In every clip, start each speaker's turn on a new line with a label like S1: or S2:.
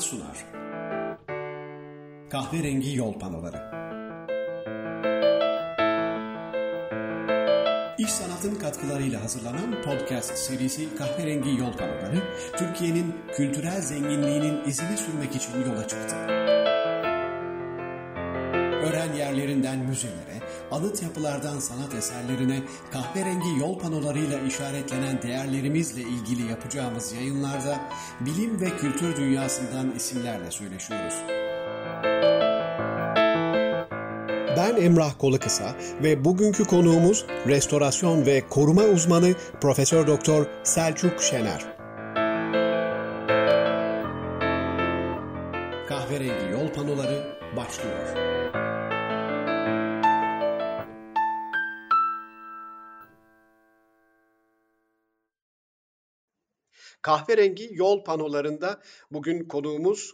S1: Sanat sunar. Kahverengi Yol Panoları İş Sanat'ın katkılarıyla hazırlanan podcast serisi Kahverengi Yol Panoları, Türkiye'nin kültürel zenginliğinin izini sürmek için yola çıktı. Öğren yerlerinden müzelere, anıt yapılardan sanat eserlerine, kahverengi yol panolarıyla işaretlenen değerlerimizle ilgili yapacağımız yayınlarda bilim ve kültür dünyasından isimlerle söyleşiyoruz. Ben Emrah Kolukısa ve bugünkü konuğumuz restorasyon ve koruma uzmanı Profesör Doktor Selçuk Şener. Kahverengi yol panolarında bugün konuğumuz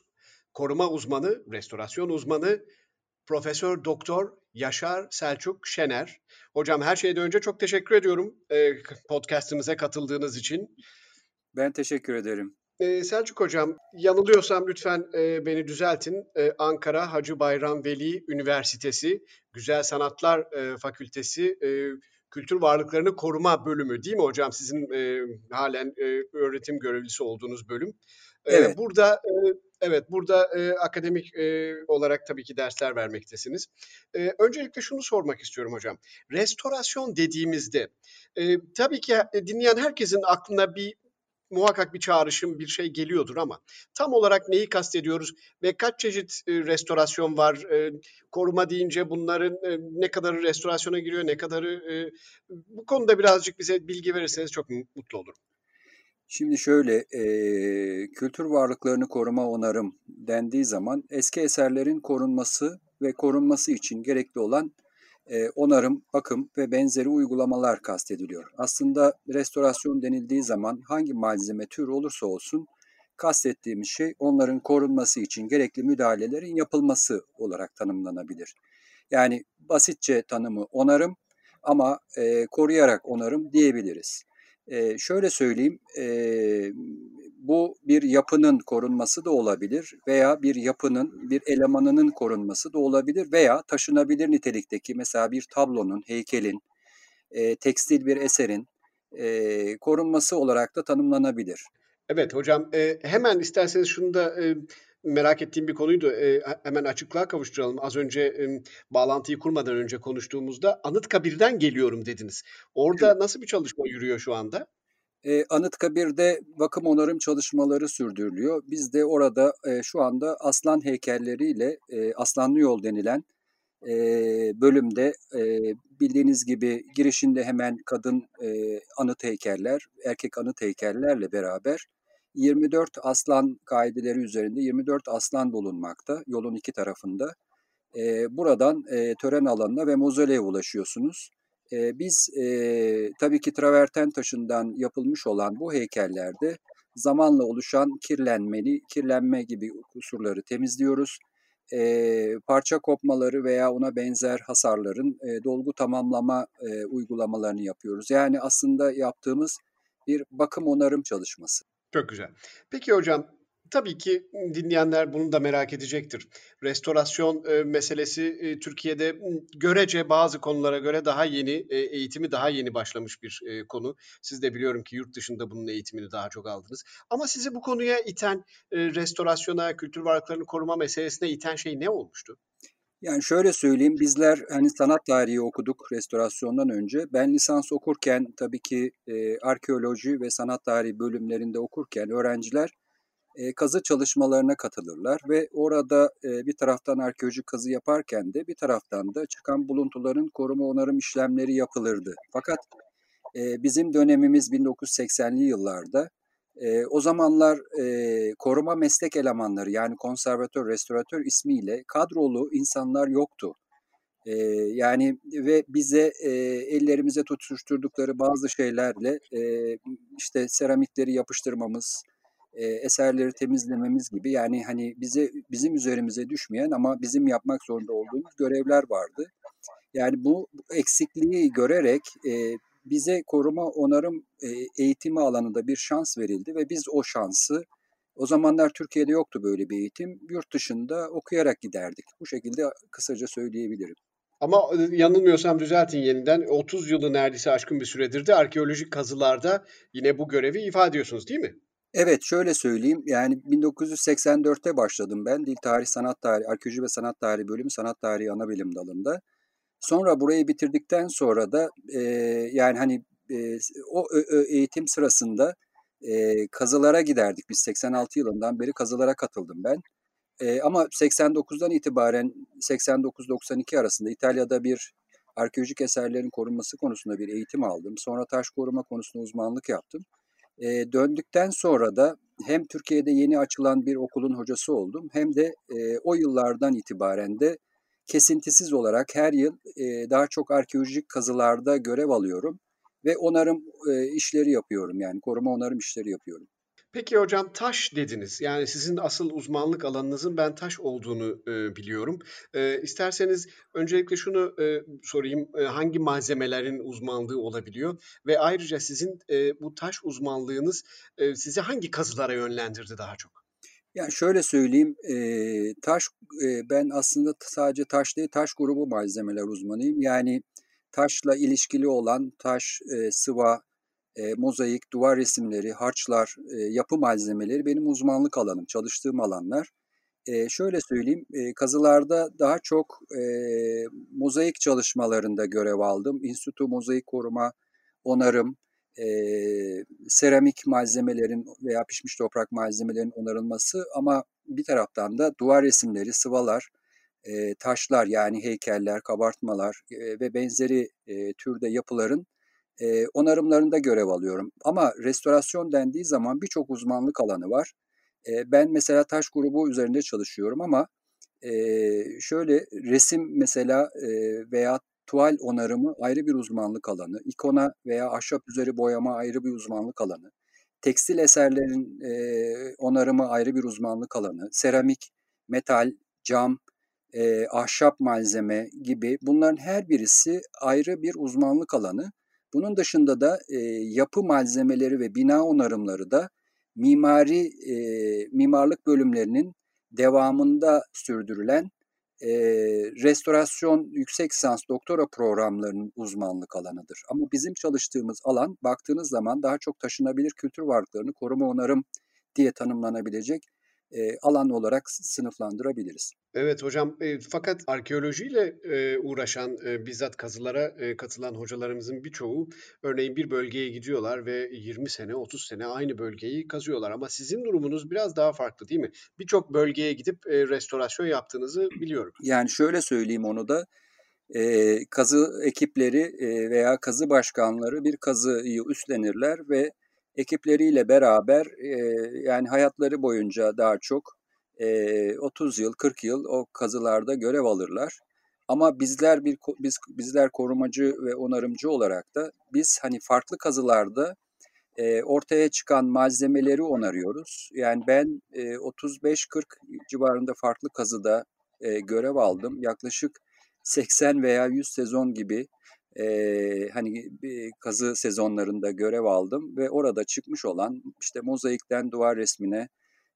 S1: koruma uzmanı, restorasyon uzmanı Profesör Doktor Yaşar Selçuk Şener. Hocam her şeyden önce çok teşekkür ediyorum e, podcastimize katıldığınız için.
S2: Ben teşekkür ederim.
S1: Ee, Selçuk Hocam, yanılıyorsam lütfen e, beni düzeltin. E, Ankara Hacı Bayram Veli Üniversitesi Güzel Sanatlar e, Fakültesi e, Kültür Varlıklarını Koruma Bölümü değil mi hocam? Sizin e, halen e, öğretim görevlisi olduğunuz bölüm. E, evet. Burada e, evet burada e, akademik e, olarak tabii ki dersler vermektesiniz. E, öncelikle şunu sormak istiyorum hocam. Restorasyon dediğimizde e, tabii ki dinleyen herkesin aklına bir muhakkak bir çağrışım, bir şey geliyordur ama tam olarak neyi kastediyoruz ve kaç çeşit e, restorasyon var? E, koruma deyince bunların e, ne kadarı restorasyona giriyor, ne kadarı bu konuda birazcık bize bilgi verirseniz çok mutlu olurum.
S2: Şimdi şöyle, e, kültür varlıklarını koruma onarım dendiği zaman eski eserlerin korunması ve korunması için gerekli olan e, onarım, bakım ve benzeri uygulamalar kastediliyor. Aslında restorasyon denildiği zaman hangi malzeme tür olursa olsun kastettiğimiz şey onların korunması için gerekli müdahalelerin yapılması olarak tanımlanabilir. Yani basitçe tanımı onarım ama e, koruyarak onarım diyebiliriz. E, şöyle söyleyeyim, e, bu bir yapının korunması da olabilir veya bir yapının, bir elemanının korunması da olabilir veya taşınabilir nitelikteki mesela bir tablonun, heykelin, e, tekstil bir eserin e, korunması olarak da tanımlanabilir.
S1: Evet hocam e, hemen isterseniz şunu da e, merak ettiğim bir konuydu. E, hemen açıklığa kavuşturalım. Az önce e, bağlantıyı kurmadan önce konuştuğumuzda Anıtkabir'den geliyorum dediniz. Orada nasıl bir çalışma yürüyor şu anda?
S2: E, Anıtkabir'de bakım onarım çalışmaları sürdürülüyor. Biz de orada e, şu anda aslan heykelleriyle e, Aslanlı Yol denilen e, bölümde e, bildiğiniz gibi girişinde hemen kadın e, anıt heykeller, erkek anıt heykellerle beraber 24 aslan kaideleri üzerinde 24 aslan bulunmakta yolun iki tarafında. E, buradan e, tören alanına ve mozoleye ulaşıyorsunuz. E, biz e, tabii ki traverten taşından yapılmış olan bu heykellerde zamanla oluşan kirlenmeli, kirlenme gibi kusurları temizliyoruz. E, parça kopmaları veya ona benzer hasarların e, dolgu tamamlama e, uygulamalarını yapıyoruz. Yani aslında yaptığımız bir bakım onarım çalışması.
S1: Çok güzel. Peki hocam Tabii ki dinleyenler bunu da merak edecektir. Restorasyon e, meselesi e, Türkiye'de görece bazı konulara göre daha yeni, e, eğitimi daha yeni başlamış bir e, konu. Siz de biliyorum ki yurt dışında bunun eğitimini daha çok aldınız. Ama sizi bu konuya iten, restorasyona, kültür varlıklarını koruma meselesine iten şey ne olmuştu?
S2: Yani şöyle söyleyeyim, bizler hani sanat tarihi okuduk restorasyondan önce. Ben lisans okurken tabii ki e, arkeoloji ve sanat tarihi bölümlerinde okurken öğrenciler e, kazı çalışmalarına katılırlar ve orada e, bir taraftan arkeolojik kazı yaparken de bir taraftan da çıkan buluntuların koruma onarım işlemleri yapılırdı. Fakat e, bizim dönemimiz 1980'li yıllarda e, o zamanlar e, koruma meslek elemanları yani konservatör, restoratör ismiyle kadrolu insanlar yoktu. E, yani ve bize e, ellerimize tutuşturdukları bazı şeylerle e, işte seramikleri yapıştırmamız, e, eserleri temizlememiz gibi yani hani bize bizim üzerimize düşmeyen ama bizim yapmak zorunda olduğumuz görevler vardı. Yani bu eksikliği görerek e, bize koruma onarım e, eğitimi alanında bir şans verildi ve biz o şansı O zamanlar Türkiye'de yoktu böyle bir eğitim. Yurt dışında okuyarak giderdik. Bu şekilde kısaca söyleyebilirim.
S1: Ama yanılmıyorsam düzeltin yeniden 30 yılı neredeyse aşkın bir süredir de arkeolojik kazılarda yine bu görevi ifade ediyorsunuz değil mi?
S2: Evet şöyle söyleyeyim yani 1984'te başladım ben Dil Tarih Sanat Tarihi Arkeoloji ve Sanat Tarihi bölümü Sanat Tarihi ana bilim dalında. Sonra burayı bitirdikten sonra da e, yani hani e, o ö, ö, eğitim sırasında e, kazılara giderdik. Biz 86 yılından beri kazılara katıldım ben. E, ama 89'dan itibaren 89-92 arasında İtalya'da bir arkeolojik eserlerin korunması konusunda bir eğitim aldım. Sonra taş koruma konusunda uzmanlık yaptım. E, döndükten sonra da hem Türkiye'de yeni açılan bir okulun hocası oldum hem de e, o yıllardan itibaren de kesintisiz olarak her yıl e, daha çok arkeolojik kazılarda görev alıyorum ve onarım e, işleri yapıyorum yani koruma onarım işleri yapıyorum.
S1: Peki hocam taş dediniz. Yani sizin asıl uzmanlık alanınızın ben taş olduğunu e, biliyorum. E, isterseniz öncelikle şunu e, sorayım. E, hangi malzemelerin uzmanlığı olabiliyor? Ve ayrıca sizin e, bu taş uzmanlığınız e, sizi hangi kazılara yönlendirdi daha çok?
S2: Yani şöyle söyleyeyim, e, taş e, ben aslında sadece taş değil, taş grubu malzemeler uzmanıyım. Yani taşla ilişkili olan taş, e, sıva, e, mozaik, duvar resimleri, harçlar, e, yapı malzemeleri benim uzmanlık alanım, çalıştığım alanlar. E, şöyle söyleyeyim, e, kazılarda daha çok e, mozaik çalışmalarında görev aldım. İnstitü Mozaik Koruma, Onarım, e, seramik malzemelerin veya pişmiş toprak malzemelerin onarılması ama bir taraftan da duvar resimleri, sıvalar, e, taşlar yani heykeller, kabartmalar e, ve benzeri e, türde yapıların e, onarımlarında görev alıyorum. Ama restorasyon dendiği zaman birçok uzmanlık alanı var. E, ben mesela taş grubu üzerinde çalışıyorum ama e, şöyle resim mesela e, veya tuval onarımı ayrı bir uzmanlık alanı, ikona veya ahşap üzeri boyama ayrı bir uzmanlık alanı, tekstil eserlerin e, onarımı ayrı bir uzmanlık alanı, seramik, metal, cam, e, ahşap malzeme gibi bunların her birisi ayrı bir uzmanlık alanı. Bunun dışında da e, yapı malzemeleri ve bina onarımları da mimari e, mimarlık bölümlerinin devamında sürdürülen e, restorasyon yüksek lisans doktora programlarının uzmanlık alanıdır. Ama bizim çalıştığımız alan baktığınız zaman daha çok taşınabilir kültür varlıklarını koruma onarım diye tanımlanabilecek e, alan olarak sınıflandırabiliriz.
S1: Evet hocam e, fakat arkeolojiyle e, uğraşan e, bizzat kazılara e, katılan hocalarımızın birçoğu örneğin bir bölgeye gidiyorlar ve 20 sene 30 sene aynı bölgeyi kazıyorlar ama sizin durumunuz biraz daha farklı değil mi? Birçok bölgeye gidip e, restorasyon yaptığınızı biliyorum.
S2: Yani şöyle söyleyeyim onu da e, kazı ekipleri e, veya kazı başkanları bir kazıyı üstlenirler ve ekipleriyle beraber e, yani hayatları boyunca daha çok e, 30 yıl 40 yıl o kazılarda görev alırlar. Ama bizler bir biz bizler korumacı ve onarımcı olarak da biz hani farklı kazılarda e, ortaya çıkan malzemeleri onarıyoruz. Yani ben e, 35-40 civarında farklı kazıda e, görev aldım. Yaklaşık 80 veya 100 sezon gibi e, hani bir kazı sezonlarında görev aldım ve orada çıkmış olan işte mozaikten duvar resmine,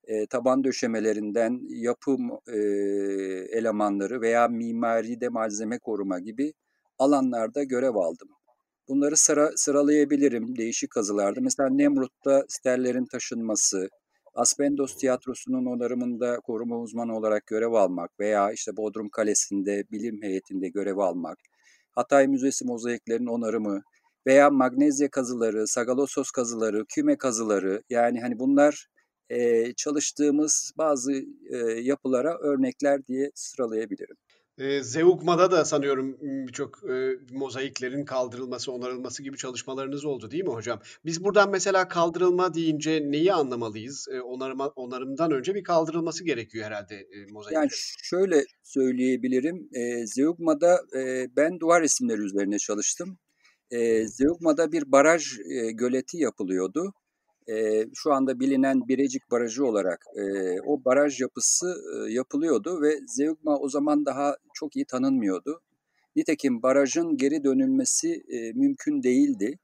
S2: e, taban döşemelerinden yapı e, elemanları veya mimaride malzeme koruma gibi alanlarda görev aldım. Bunları sıra, sıralayabilirim değişik kazılarda. Mesela Nemrut'ta sterlerin taşınması, Aspendos Tiyatrosu'nun onarımında koruma uzmanı olarak görev almak veya işte Bodrum Kalesi'nde bilim heyetinde görev almak, Hatay Müzesi mozaiklerinin onarımı veya magnezya kazıları, sagalosos kazıları, küme kazıları yani hani bunlar e, çalıştığımız bazı e, yapılara örnekler diye sıralayabilirim.
S1: E, Zeugma'da da sanıyorum birçok e, mozaiklerin kaldırılması, onarılması gibi çalışmalarınız oldu değil mi hocam? Biz buradan mesela kaldırılma deyince neyi anlamalıyız? E, onarıma, onarımdan önce bir kaldırılması gerekiyor herhalde e, mozaiklerin.
S2: Yani şöyle söyleyebilirim. E, Zeugma'da e, ben duvar resimleri üzerine çalıştım. E, Zeugma'da bir baraj e, göleti yapılıyordu e, şu anda bilinen Birecik Barajı olarak e, o baraj yapısı e, yapılıyordu ve Zeugma o zaman daha çok iyi tanınmıyordu. Nitekim barajın geri dönülmesi e, mümkün değildi.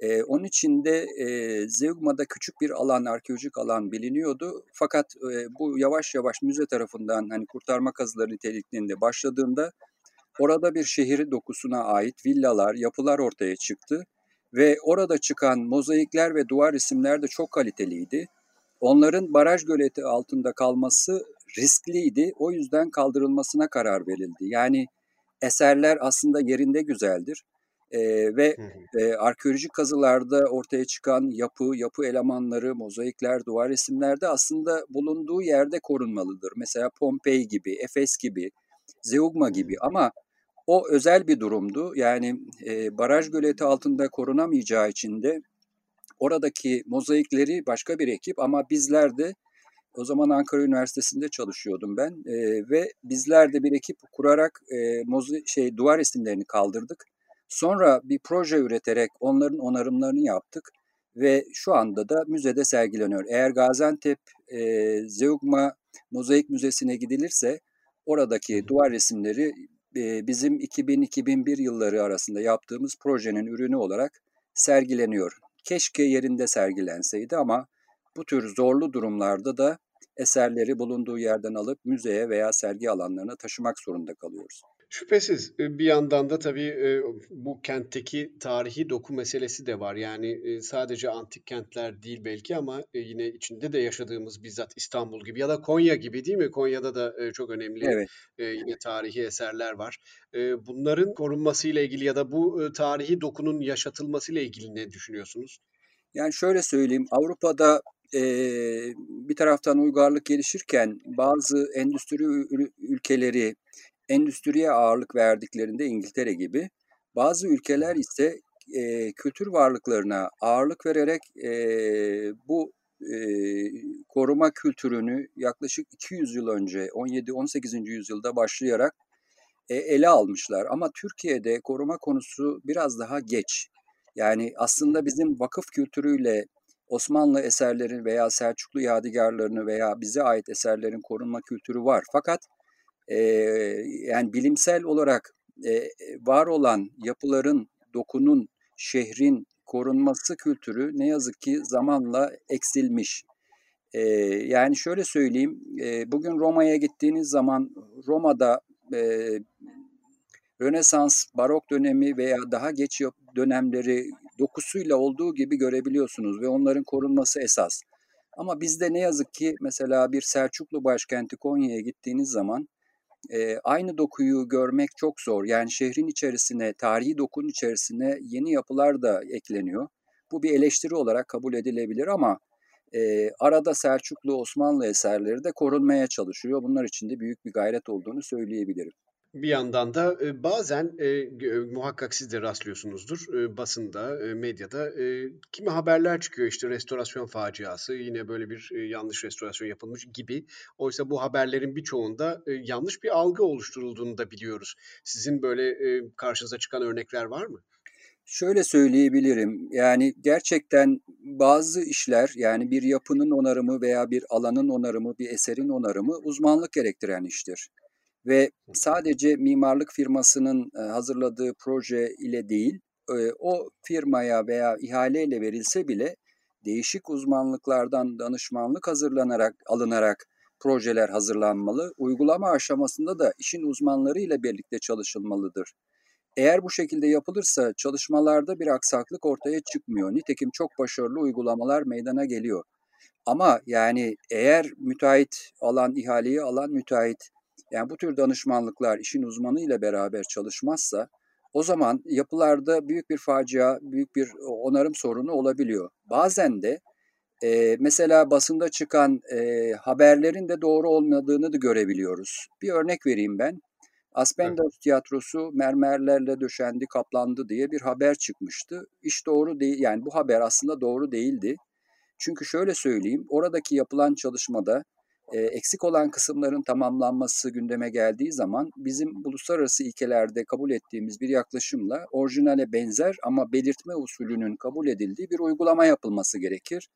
S2: E, onun için de e, Zeugma'da küçük bir alan, arkeolojik alan biliniyordu. Fakat e, bu yavaş yavaş müze tarafından hani kurtarma kazıları nitelikliğinde başladığında orada bir şehir dokusuna ait villalar, yapılar ortaya çıktı. Ve orada çıkan mozaikler ve duvar resimler de çok kaliteliydi. Onların baraj göleti altında kalması riskliydi. O yüzden kaldırılmasına karar verildi. Yani eserler aslında yerinde güzeldir. E, ve e, arkeolojik kazılarda ortaya çıkan yapı, yapı elemanları, mozaikler, duvar resimlerde aslında bulunduğu yerde korunmalıdır. Mesela Pompei gibi, Efes gibi, Zeugma gibi ama o özel bir durumdu. Yani e, baraj göleti altında korunamayacağı için de oradaki mozaikleri başka bir ekip ama bizler de o zaman Ankara Üniversitesi'nde çalışıyordum ben e, ve bizler de bir ekip kurarak e, mozi şey duvar resimlerini kaldırdık. Sonra bir proje üreterek onların onarımlarını yaptık ve şu anda da müzede sergileniyor. Eğer Gaziantep e, Zeugma Mozaik Müzesi'ne gidilirse oradaki duvar resimleri bizim 2000-2001 yılları arasında yaptığımız projenin ürünü olarak sergileniyor. Keşke yerinde sergilenseydi ama bu tür zorlu durumlarda da eserleri bulunduğu yerden alıp müzeye veya sergi alanlarına taşımak zorunda kalıyoruz.
S1: Şüphesiz bir yandan da tabii bu kentteki tarihi doku meselesi de var. Yani sadece antik kentler değil belki ama yine içinde de yaşadığımız bizzat İstanbul gibi ya da Konya gibi değil mi? Konya'da da çok önemli evet. yine tarihi eserler var. Bunların korunmasıyla ilgili ya da bu tarihi dokunun yaşatılmasıyla ilgili ne düşünüyorsunuz?
S2: Yani şöyle söyleyeyim Avrupa'da e, bir taraftan uygarlık gelişirken bazı endüstri ülkeleri endüstriye ağırlık verdiklerinde İngiltere gibi bazı ülkeler ise e, kültür varlıklarına ağırlık vererek e, bu e, koruma kültürünü yaklaşık 200 yıl önce 17-18. yüzyılda başlayarak e, ele almışlar. Ama Türkiye'de koruma konusu biraz daha geç. Yani aslında bizim vakıf kültürüyle Osmanlı eserlerin veya Selçuklu yadigarlarını veya bize ait eserlerin korunma kültürü var. Fakat e, yani bilimsel olarak e, var olan yapıların, dokunun, şehrin korunması kültürü ne yazık ki zamanla eksilmiş. E, yani şöyle söyleyeyim, e, bugün Roma'ya gittiğiniz zaman Roma'da e, Rönesans, Barok dönemi veya daha geç dönemleri dokusuyla olduğu gibi görebiliyorsunuz ve onların korunması esas. Ama bizde ne yazık ki mesela bir Selçuklu başkenti Konya'ya gittiğiniz zaman e, aynı dokuyu görmek çok zor. Yani şehrin içerisine, tarihi dokunun içerisine yeni yapılar da ekleniyor. Bu bir eleştiri olarak kabul edilebilir ama e, arada Selçuklu, Osmanlı eserleri de korunmaya çalışıyor. Bunlar için de büyük bir gayret olduğunu söyleyebilirim.
S1: Bir yandan da bazen muhakkak siz de rastlıyorsunuzdur basında, medyada kimi haberler çıkıyor işte restorasyon faciası, yine böyle bir yanlış restorasyon yapılmış gibi. Oysa bu haberlerin birçoğunda yanlış bir algı oluşturulduğunu da biliyoruz. Sizin böyle karşınıza çıkan örnekler var mı?
S2: Şöyle söyleyebilirim. Yani gerçekten bazı işler yani bir yapının onarımı veya bir alanın onarımı, bir eserin onarımı uzmanlık gerektiren iştir ve sadece mimarlık firmasının e, hazırladığı proje ile değil, e, o firmaya veya ihaleyle verilse bile değişik uzmanlıklardan danışmanlık hazırlanarak alınarak projeler hazırlanmalı. Uygulama aşamasında da işin uzmanları ile birlikte çalışılmalıdır. Eğer bu şekilde yapılırsa çalışmalarda bir aksaklık ortaya çıkmıyor. Nitekim çok başarılı uygulamalar meydana geliyor. Ama yani eğer müteahhit alan, ihaleyi alan müteahhit yani bu tür danışmanlıklar işin uzmanı ile beraber çalışmazsa o zaman yapılarda büyük bir facia, büyük bir onarım sorunu olabiliyor. Bazen de e, mesela basında çıkan e, haberlerin de doğru olmadığını da görebiliyoruz. Bir örnek vereyim ben. Aspendos evet. tiyatrosu mermerlerle döşendi, kaplandı diye bir haber çıkmıştı. İş doğru değil, yani bu haber aslında doğru değildi. Çünkü şöyle söyleyeyim, oradaki yapılan çalışmada e, eksik olan kısımların tamamlanması gündeme geldiği zaman bizim uluslararası ilkelerde kabul ettiğimiz bir yaklaşımla orijinale benzer ama belirtme usulünün kabul edildiği bir uygulama yapılması gerekir.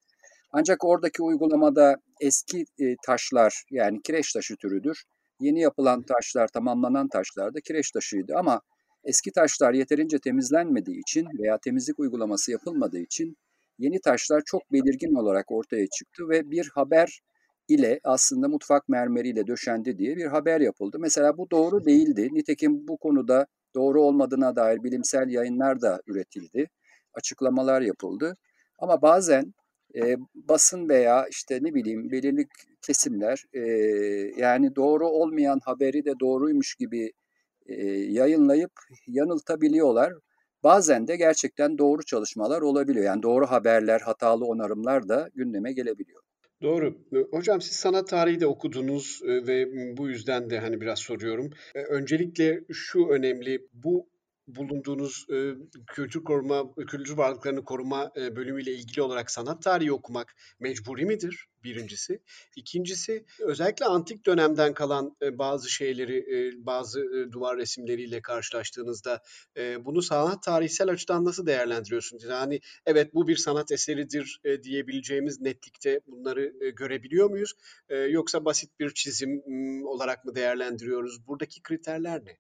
S2: Ancak oradaki uygulamada eski e, taşlar yani kireç taşı türüdür. Yeni yapılan taşlar, tamamlanan taşlar da kireç taşıydı ama Eski taşlar yeterince temizlenmediği için veya temizlik uygulaması yapılmadığı için yeni taşlar çok belirgin olarak ortaya çıktı ve bir haber ile aslında mutfak mermeriyle döşendi diye bir haber yapıldı. Mesela bu doğru değildi. Nitekim bu konuda doğru olmadığına dair bilimsel yayınlar da üretildi. Açıklamalar yapıldı. Ama bazen e, basın veya işte ne bileyim belirli kesimler e, yani doğru olmayan haberi de doğruymuş gibi e, yayınlayıp yanıltabiliyorlar. Bazen de gerçekten doğru çalışmalar olabiliyor. Yani doğru haberler, hatalı onarımlar da gündeme gelebiliyor.
S1: Doğru. Hocam siz sanat tarihi de okudunuz ve bu yüzden de hani biraz soruyorum. Öncelikle şu önemli, bu bulunduğunuz e, kültür koruma, kültür varlıklarını koruma e, bölümüyle ilgili olarak sanat tarihi okumak mecburi midir? Birincisi. İkincisi özellikle antik dönemden kalan e, bazı şeyleri, e, bazı e, duvar resimleriyle karşılaştığınızda e, bunu sanat tarihsel açıdan nasıl değerlendiriyorsunuz? Yani evet bu bir sanat eseridir e, diyebileceğimiz netlikte bunları e, görebiliyor muyuz? E, yoksa basit bir çizim m, olarak mı değerlendiriyoruz? Buradaki kriterler ne?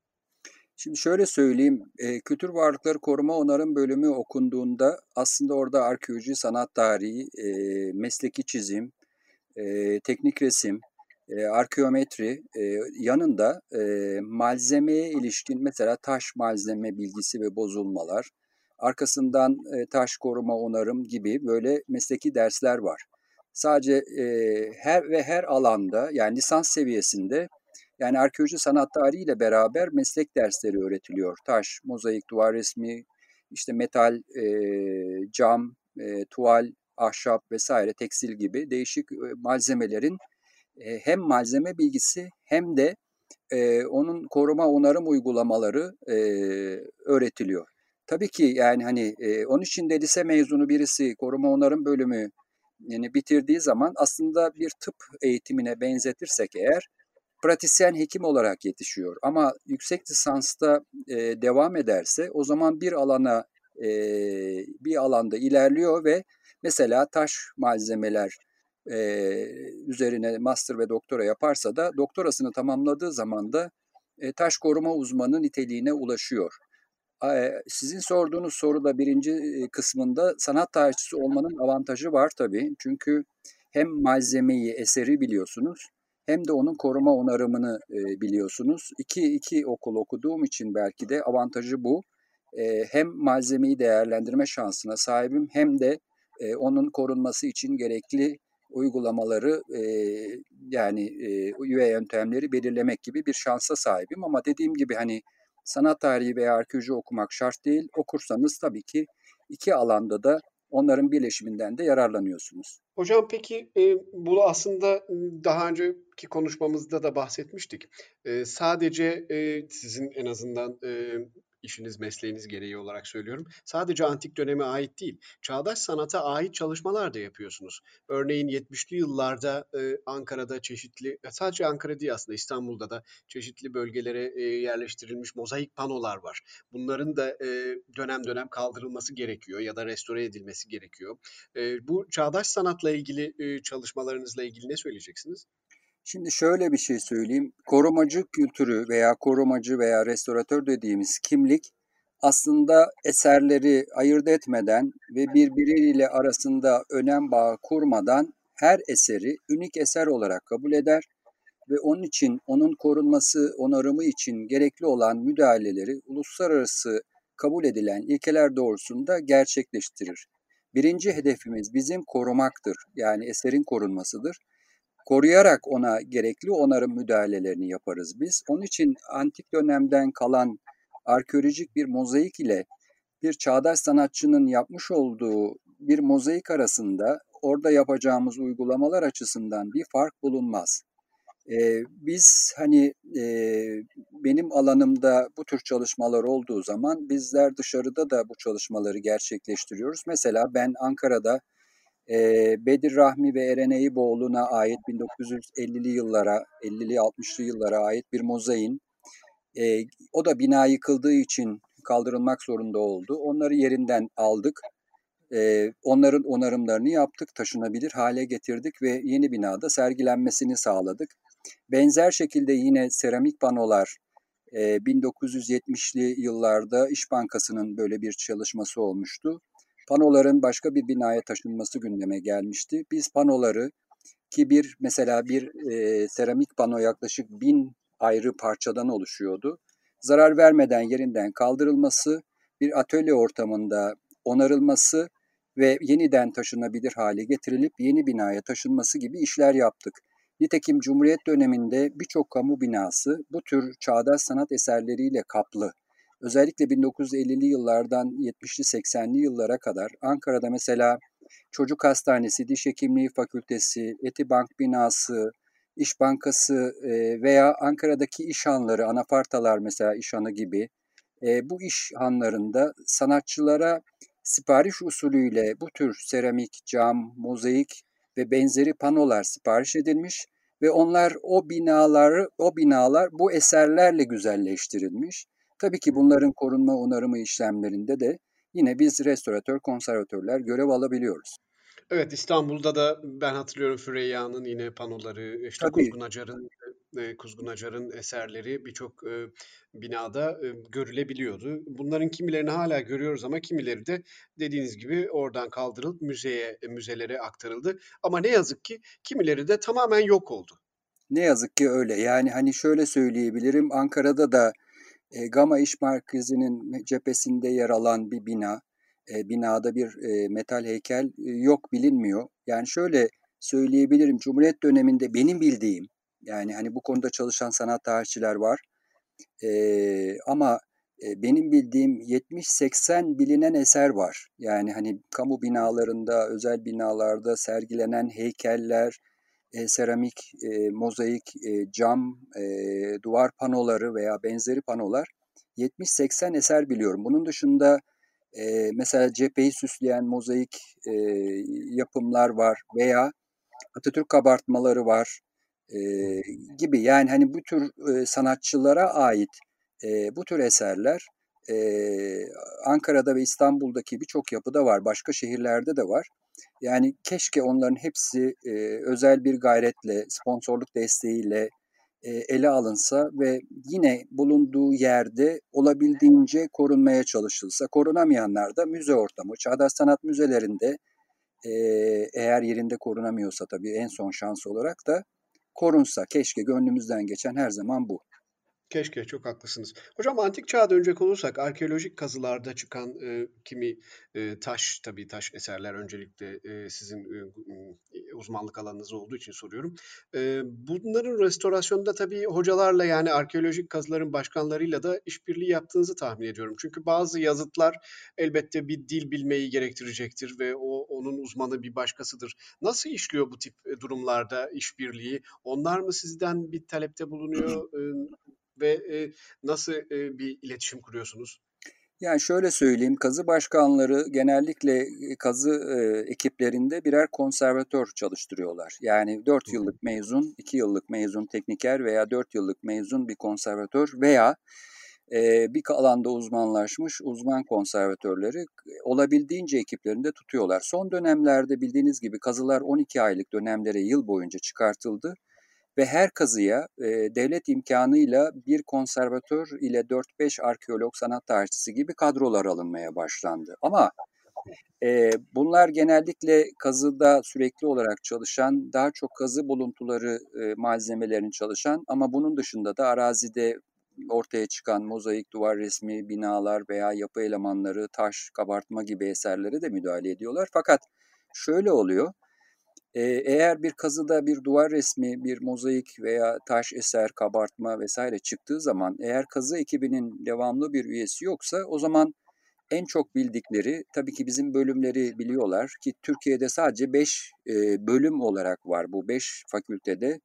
S2: Şimdi şöyle söyleyeyim, e, Kültür Varlıkları Koruma Onarım bölümü okunduğunda aslında orada arkeoloji, sanat tarihi, e, mesleki çizim, e, teknik resim, e, arkeometri e, yanında e, malzemeye ilişkin mesela taş malzeme bilgisi ve bozulmalar, arkasından e, taş koruma onarım gibi böyle mesleki dersler var. Sadece e, her ve her alanda yani lisans seviyesinde yani arkeoloji sanat tarihiyle beraber meslek dersleri öğretiliyor. Taş, mozaik, duvar resmi, işte metal, e, cam, e, tuval, ahşap vesaire, tekstil gibi değişik e, malzemelerin e, hem malzeme bilgisi hem de e, onun koruma onarım uygulamaları e, öğretiliyor. Tabii ki yani hani e, onun için de lise mezunu birisi koruma onarım bölümü yani bitirdiği zaman aslında bir tıp eğitimine benzetirsek eğer pratisyen hekim olarak yetişiyor. Ama yüksek lisansta e, devam ederse o zaman bir alana e, bir alanda ilerliyor ve mesela taş malzemeler e, üzerine master ve doktora yaparsa da doktorasını tamamladığı zaman da e, taş koruma uzmanı niteliğine ulaşıyor. E, sizin sorduğunuz soruda birinci kısmında sanat tarihçisi olmanın avantajı var tabii. Çünkü hem malzemeyi, eseri biliyorsunuz hem de onun koruma onarımını e, biliyorsunuz. İki, iki okul okuduğum için belki de avantajı bu. E, hem malzemeyi değerlendirme şansına sahibim hem de e, onun korunması için gerekli uygulamaları e, yani üye yöntemleri belirlemek gibi bir şansa sahibim. Ama dediğim gibi hani sanat tarihi veya arkeoloji okumak şart değil. Okursanız tabii ki iki alanda da onların birleşiminden de yararlanıyorsunuz.
S1: Hocam peki e, bu aslında daha önceki konuşmamızda da bahsetmiştik. E, sadece e, sizin en azından e, işiniz, mesleğiniz gereği olarak söylüyorum. Sadece antik döneme ait değil, çağdaş sanata ait çalışmalar da yapıyorsunuz. Örneğin 70'li yıllarda e, Ankara'da çeşitli, sadece Ankara değil aslında İstanbul'da da çeşitli bölgelere e, yerleştirilmiş mozaik panolar var. Bunların da e, dönem dönem kaldırılması gerekiyor ya da restore edilmesi gerekiyor. E, bu çağdaş sanatla ilgili e, çalışmalarınızla ilgili ne söyleyeceksiniz?
S2: Şimdi şöyle bir şey söyleyeyim. Korumacı kültürü veya korumacı veya restoratör dediğimiz kimlik aslında eserleri ayırt etmeden ve birbiriyle arasında önem bağı kurmadan her eseri ünik eser olarak kabul eder ve onun için onun korunması, onarımı için gerekli olan müdahaleleri uluslararası kabul edilen ilkeler doğrusunda gerçekleştirir. Birinci hedefimiz bizim korumaktır. Yani eserin korunmasıdır koruyarak ona gerekli onarım müdahalelerini yaparız biz. Onun için antik dönemden kalan arkeolojik bir mozaik ile bir çağdaş sanatçının yapmış olduğu bir mozaik arasında orada yapacağımız uygulamalar açısından bir fark bulunmaz. Ee, biz hani e, benim alanımda bu tür çalışmalar olduğu zaman bizler dışarıda da bu çalışmaları gerçekleştiriyoruz. Mesela ben Ankara'da e, Bedir Rahmi ve Eren Eyüboğlu'na ait 1950'li yıllara, 50'li 60'lı yıllara ait bir mozain. E, o da bina yıkıldığı için kaldırılmak zorunda oldu. Onları yerinden aldık. E, onların onarımlarını yaptık, taşınabilir hale getirdik ve yeni binada sergilenmesini sağladık. Benzer şekilde yine seramik panolar, 1970'li yıllarda İş Bankası'nın böyle bir çalışması olmuştu. Panoların başka bir binaya taşınması gündeme gelmişti. Biz panoları ki bir mesela bir e, seramik pano yaklaşık bin ayrı parçadan oluşuyordu. Zarar vermeden yerinden kaldırılması, bir atölye ortamında onarılması ve yeniden taşınabilir hale getirilip yeni binaya taşınması gibi işler yaptık. Nitekim Cumhuriyet döneminde birçok kamu binası bu tür çağdaş sanat eserleriyle kaplı. Özellikle 1950'li yıllardan 70'li 80'li yıllara kadar Ankara'da mesela Çocuk Hastanesi, Diş Hekimliği Fakültesi, Etibank binası, İş Bankası veya Ankara'daki iş hanları, anafartalar mesela iş hanı gibi bu iş hanlarında sanatçılara sipariş usulüyle bu tür seramik, cam, mozaik ve benzeri panolar sipariş edilmiş ve onlar o binaları o binalar bu eserlerle güzelleştirilmiş. Tabii ki bunların korunma onarımı işlemlerinde de yine biz restoratör, konservatörler görev alabiliyoruz.
S1: Evet İstanbul'da da ben hatırlıyorum Füreyya'nın yine panoları, işte Tabii. Kuzgun Acar'ın e, Kuzgun Acar'ın eserleri birçok e, binada e, görülebiliyordu. Bunların kimilerini hala görüyoruz ama kimileri de dediğiniz gibi oradan kaldırılıp müzeye müzelere aktarıldı. Ama ne yazık ki kimileri de tamamen yok oldu.
S2: Ne yazık ki öyle. Yani hani şöyle söyleyebilirim. Ankara'da da e, Gama İş Merkezi'nin cephesinde yer alan bir bina, e, binada bir e, metal heykel e, yok bilinmiyor. Yani şöyle söyleyebilirim. Cumhuriyet döneminde benim bildiğim, yani hani bu konuda çalışan sanat tarihçiler var. E, ama e, benim bildiğim 70-80 bilinen eser var. Yani hani kamu binalarında, özel binalarda sergilenen heykeller, e, seramik, e, mozaik, e, cam, e, duvar panoları veya benzeri panolar 70-80 eser biliyorum. Bunun dışında e, mesela cepheyi süsleyen mozaik e, yapımlar var veya Atatürk kabartmaları var e, gibi. Yani hani bu tür e, sanatçılara ait e, bu tür eserler e, Ankara'da ve İstanbul'daki birçok yapıda var. Başka şehirlerde de var. Yani keşke onların hepsi e, özel bir gayretle, sponsorluk desteğiyle e, ele alınsa ve yine bulunduğu yerde olabildiğince korunmaya çalışılsa. Korunamayanlar da müze ortamı, çağdaş sanat müzelerinde e, eğer yerinde korunamıyorsa tabii en son şans olarak da korunsa. Keşke gönlümüzden geçen her zaman bu.
S1: Keşke, çok haklısınız. Hocam antik çağa dönecek olursak arkeolojik kazılarda çıkan e, kimi e, taş, tabii taş eserler öncelikle e, sizin e, uzmanlık alanınız olduğu için soruyorum. E, bunların restorasyonunda tabii hocalarla yani arkeolojik kazıların başkanlarıyla da işbirliği yaptığınızı tahmin ediyorum. Çünkü bazı yazıtlar elbette bir dil bilmeyi gerektirecektir ve o onun uzmanı bir başkasıdır. Nasıl işliyor bu tip durumlarda işbirliği? Onlar mı sizden bir talepte bulunuyor? E, ve e, nasıl e, bir iletişim kuruyorsunuz?
S2: Yani şöyle söyleyeyim, kazı başkanları genellikle kazı e, ekiplerinde birer konservatör çalıştırıyorlar. Yani 4 yıllık mezun, 2 yıllık mezun tekniker veya 4 yıllık mezun bir konservatör veya e, bir alanda uzmanlaşmış uzman konservatörleri olabildiğince ekiplerinde tutuyorlar. Son dönemlerde bildiğiniz gibi kazılar 12 aylık dönemlere yıl boyunca çıkartıldı ve her kazıya e, devlet imkanıyla bir konservatör ile 4-5 arkeolog sanat tarihçisi gibi kadrolar alınmaya başlandı. Ama e, bunlar genellikle kazıda sürekli olarak çalışan, daha çok kazı buluntuları e, malzemelerini çalışan ama bunun dışında da arazide ortaya çıkan mozaik, duvar resmi, binalar veya yapı elemanları, taş, kabartma gibi eserlere de müdahale ediyorlar. Fakat şöyle oluyor, eğer bir kazıda bir duvar resmi, bir mozaik veya taş eser, kabartma vesaire çıktığı zaman eğer kazı ekibinin devamlı bir üyesi yoksa o zaman en çok bildikleri tabii ki bizim bölümleri biliyorlar ki Türkiye'de sadece 5 bölüm olarak var bu 5 fakültede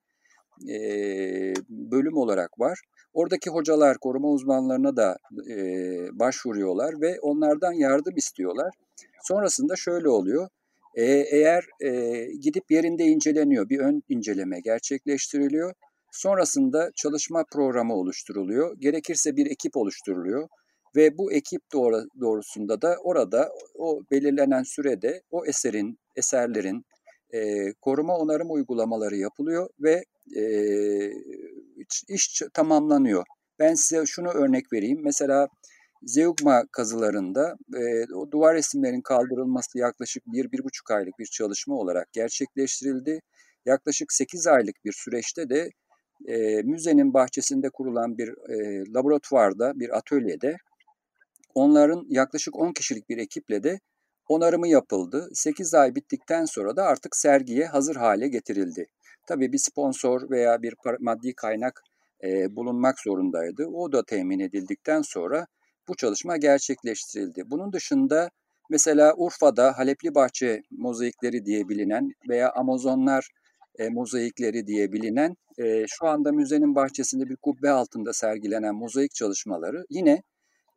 S2: bölüm olarak var. Oradaki hocalar koruma uzmanlarına da başvuruyorlar ve onlardan yardım istiyorlar. Sonrasında şöyle oluyor. Eğer e, gidip yerinde inceleniyor, bir ön inceleme gerçekleştiriliyor. Sonrasında çalışma programı oluşturuluyor. Gerekirse bir ekip oluşturuluyor ve bu ekip doğru, doğrusunda da orada o belirlenen sürede o eserin, eserlerin e, koruma onarım uygulamaları yapılıyor ve e, iş, iş tamamlanıyor. Ben size şunu örnek vereyim. Mesela Zeugma kazılarında e, o duvar resimlerin kaldırılması yaklaşık 1-1,5 aylık bir çalışma olarak gerçekleştirildi. Yaklaşık 8 aylık bir süreçte de e, müzenin bahçesinde kurulan bir e, laboratuvarda, bir atölyede onların yaklaşık 10 kişilik bir ekiple de onarımı yapıldı. 8 ay bittikten sonra da artık sergiye hazır hale getirildi. Tabii bir sponsor veya bir maddi kaynak e, bulunmak zorundaydı. O da temin edildikten sonra bu çalışma gerçekleştirildi. Bunun dışında mesela Urfa'da Halepli Bahçe mozaikleri diye bilinen veya Amazonlar e, mozaikleri diye bilinen e, şu anda müzenin bahçesinde bir kubbe altında sergilenen mozaik çalışmaları yine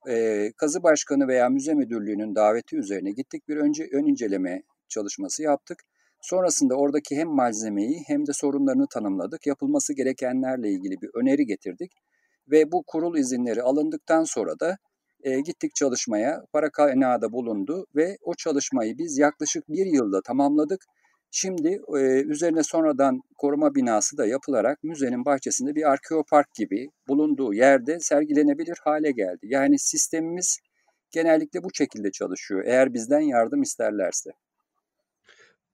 S2: e, kazı başkanı veya müze müdürlüğünün daveti üzerine gittik bir önce ön inceleme çalışması yaptık. Sonrasında oradaki hem malzemeyi hem de sorunlarını tanımladık. Yapılması gerekenlerle ilgili bir öneri getirdik. Ve bu kurul izinleri alındıktan sonra da e, gittik çalışmaya. Para kaynağı da bulundu ve o çalışmayı biz yaklaşık bir yılda tamamladık. Şimdi e, üzerine sonradan koruma binası da yapılarak müzenin bahçesinde bir arkeopark gibi bulunduğu yerde sergilenebilir hale geldi. Yani sistemimiz genellikle bu şekilde çalışıyor eğer bizden yardım isterlerse.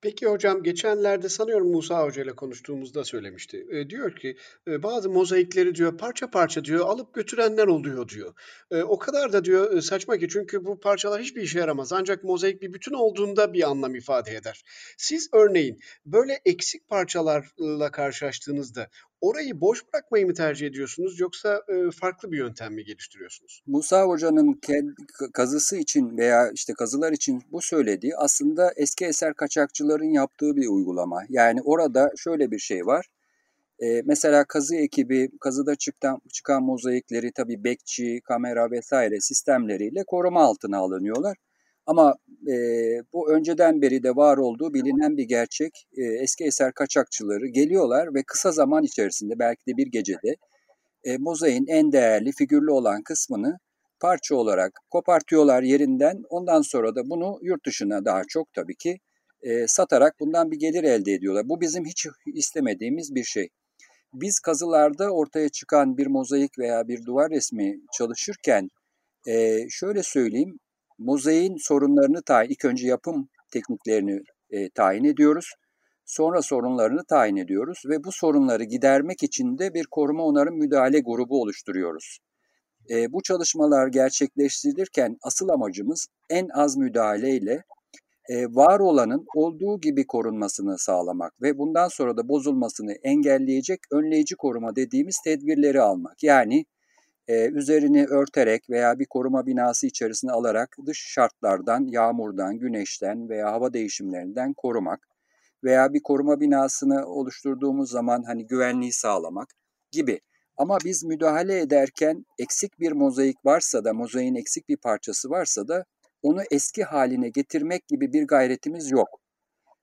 S1: Peki hocam geçenlerde sanıyorum Musa Hoca ile konuştuğumuzda söylemişti. E, diyor ki e, bazı mozaikleri diyor parça parça diyor alıp götürenler oluyor diyor. E, o kadar da diyor e, saçma ki çünkü bu parçalar hiçbir işe yaramaz. Ancak mozaik bir bütün olduğunda bir anlam ifade eder. Siz örneğin böyle eksik parçalarla karşılaştığınızda Orayı boş bırakmayı mı tercih ediyorsunuz yoksa e, farklı bir yöntem mi geliştiriyorsunuz?
S2: Musa Hoca'nın kazısı için veya işte kazılar için bu söylediği aslında eski eser kaçakçıların yaptığı bir uygulama. Yani orada şöyle bir şey var. E, mesela kazı ekibi kazıda çıkan, çıkan mozaikleri tabii bekçi, kamera vesaire sistemleriyle koruma altına alınıyorlar. Ama e, bu önceden beri de var olduğu bilinen bir gerçek. E, eski eser kaçakçıları geliyorlar ve kısa zaman içerisinde belki de bir gecede e, mozaiğin en değerli figürlü olan kısmını parça olarak kopartıyorlar yerinden. Ondan sonra da bunu yurt dışına daha çok tabii ki e, satarak bundan bir gelir elde ediyorlar. Bu bizim hiç istemediğimiz bir şey. Biz kazılarda ortaya çıkan bir mozaik veya bir duvar resmi çalışırken e, şöyle söyleyeyim mozaiğin sorunlarını tayin, ilk önce yapım tekniklerini e, tayin ediyoruz. Sonra sorunlarını tayin ediyoruz ve bu sorunları gidermek için de bir koruma onarım müdahale grubu oluşturuyoruz. E, bu çalışmalar gerçekleştirilirken asıl amacımız en az müdahaleyle e, var olanın olduğu gibi korunmasını sağlamak ve bundan sonra da bozulmasını engelleyecek önleyici koruma dediğimiz tedbirleri almak. Yani e, üzerini örterek veya bir koruma binası içerisine alarak dış şartlardan, yağmurdan, güneşten veya hava değişimlerinden korumak veya bir koruma binasını oluşturduğumuz zaman hani güvenliği sağlamak gibi. Ama biz müdahale ederken eksik bir mozaik varsa da, mozaiğin eksik bir parçası varsa da onu eski haline getirmek gibi bir gayretimiz yok.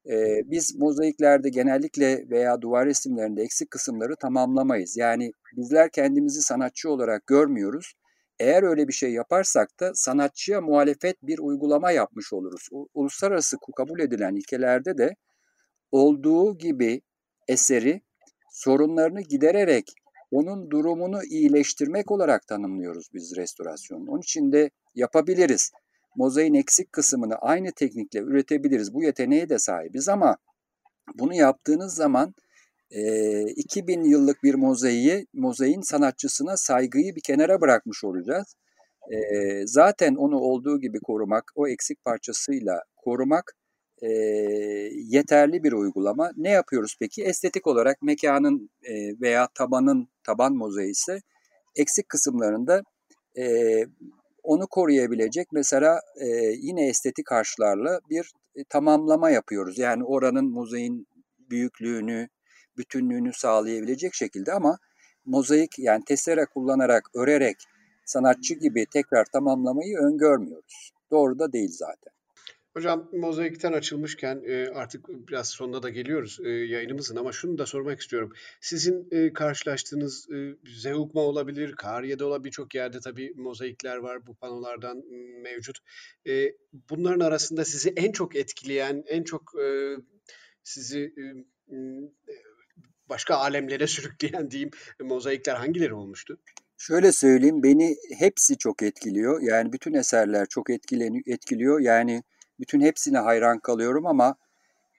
S2: Ee, biz mozaiklerde genellikle veya duvar resimlerinde eksik kısımları tamamlamayız. Yani bizler kendimizi sanatçı olarak görmüyoruz. Eğer öyle bir şey yaparsak da sanatçıya muhalefet bir uygulama yapmış oluruz. Uluslararası kabul edilen ilkelerde de olduğu gibi eseri sorunlarını gidererek onun durumunu iyileştirmek olarak tanımlıyoruz biz restorasyonu. Onun için de yapabiliriz mozaiğin eksik kısmını aynı teknikle üretebiliriz. Bu yeteneğe de sahibiz ama bunu yaptığınız zaman e, 2000 yıllık bir mozaiği, mozaiğin sanatçısına saygıyı bir kenara bırakmış olacağız. E, zaten onu olduğu gibi korumak, o eksik parçasıyla korumak e, yeterli bir uygulama. Ne yapıyoruz peki? Estetik olarak mekanın e, veya tabanın, taban mozaiği ise eksik kısımlarında e, onu koruyabilecek mesela e, yine estetik harçlarla bir e, tamamlama yapıyoruz. Yani oranın mozaik büyüklüğünü, bütünlüğünü sağlayabilecek şekilde ama mozaik yani testere kullanarak, örerek sanatçı gibi tekrar tamamlamayı öngörmüyoruz. Doğru da değil zaten.
S1: Hocam mozaikten açılmışken e, artık biraz sonuna da geliyoruz e, yayınımızın ama şunu da sormak istiyorum. Sizin e, karşılaştığınız e, Zeugma olabilir, Kariye'de olabilir birçok yerde tabii mozaikler var bu panolardan mevcut. Bunların arasında sizi en çok etkileyen, en çok sizi başka alemlere sürükleyen diyeyim mozaikler hangileri olmuştu?
S2: Şöyle söyleyeyim, beni hepsi çok etkiliyor. Yani bütün eserler çok etkiliyor. Yani bütün hepsine hayran kalıyorum ama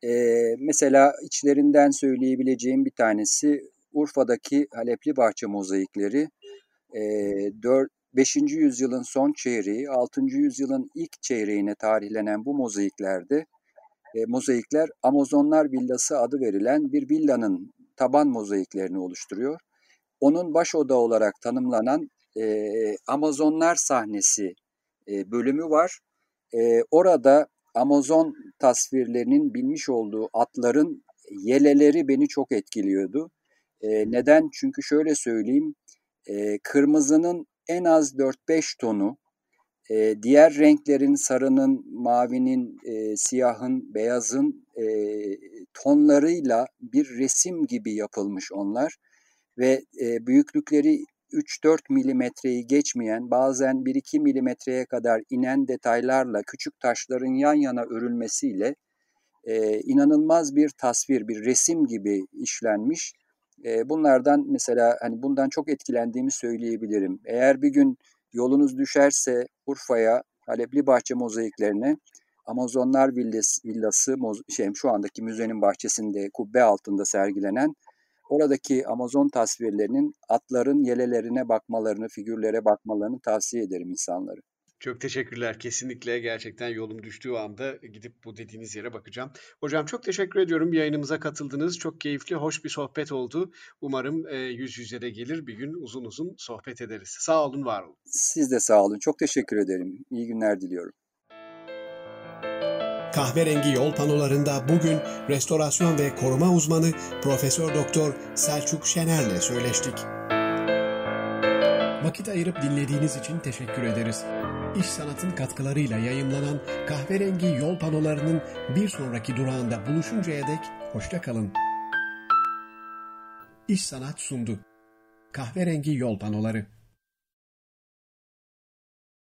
S2: e, mesela içlerinden söyleyebileceğim bir tanesi Urfa'daki Halepli Bahçe mozaikleri. E, 4, 5. yüzyılın son çeyreği, 6. yüzyılın ilk çeyreğine tarihlenen bu mozaiklerde e, mozaikler Amazonlar Villası adı verilen bir villanın taban mozaiklerini oluşturuyor. Onun baş oda olarak tanımlanan e, Amazonlar sahnesi e, bölümü var. E, orada Amazon tasvirlerinin bilmiş olduğu atların yeleleri beni çok etkiliyordu. E, neden? Çünkü şöyle söyleyeyim, e, kırmızının en az 4-5 tonu, e, diğer renklerin sarının, mavinin, e, siyahın, beyazın e, tonlarıyla bir resim gibi yapılmış onlar ve e, büyüklükleri 3-4 milimetreyi geçmeyen bazen 1-2 milimetreye kadar inen detaylarla küçük taşların yan yana örülmesiyle e, inanılmaz bir tasvir, bir resim gibi işlenmiş. E, bunlardan mesela hani bundan çok etkilendiğimi söyleyebilirim. Eğer bir gün yolunuz düşerse Urfa'ya, Halepli Bahçe mozaiklerine Amazonlar Villası, Villası şey, şu andaki müzenin bahçesinde kubbe altında sergilenen Oradaki Amazon tasvirlerinin atların yelelerine bakmalarını, figürlere bakmalarını tavsiye ederim insanları.
S1: Çok teşekkürler. Kesinlikle gerçekten yolum düştüğü anda gidip bu dediğiniz yere bakacağım. Hocam çok teşekkür ediyorum. Yayınımıza katıldınız. Çok keyifli, hoş bir sohbet oldu. Umarım e, yüz yüze de gelir bir gün uzun uzun sohbet ederiz. Sağ olun, var olun.
S2: Siz de sağ olun. Çok teşekkür ederim. İyi günler diliyorum.
S3: Kahverengi yol panolarında bugün restorasyon ve koruma uzmanı Profesör Doktor Selçuk Şener'le söyleştik. Vakit ayırıp dinlediğiniz için teşekkür ederiz. İş Sanat'ın katkılarıyla yayımlanan kahverengi yol panolarının bir sonraki durağında buluşuncaya dek hoşça kalın. İş Sanat sundu. Kahverengi yol panoları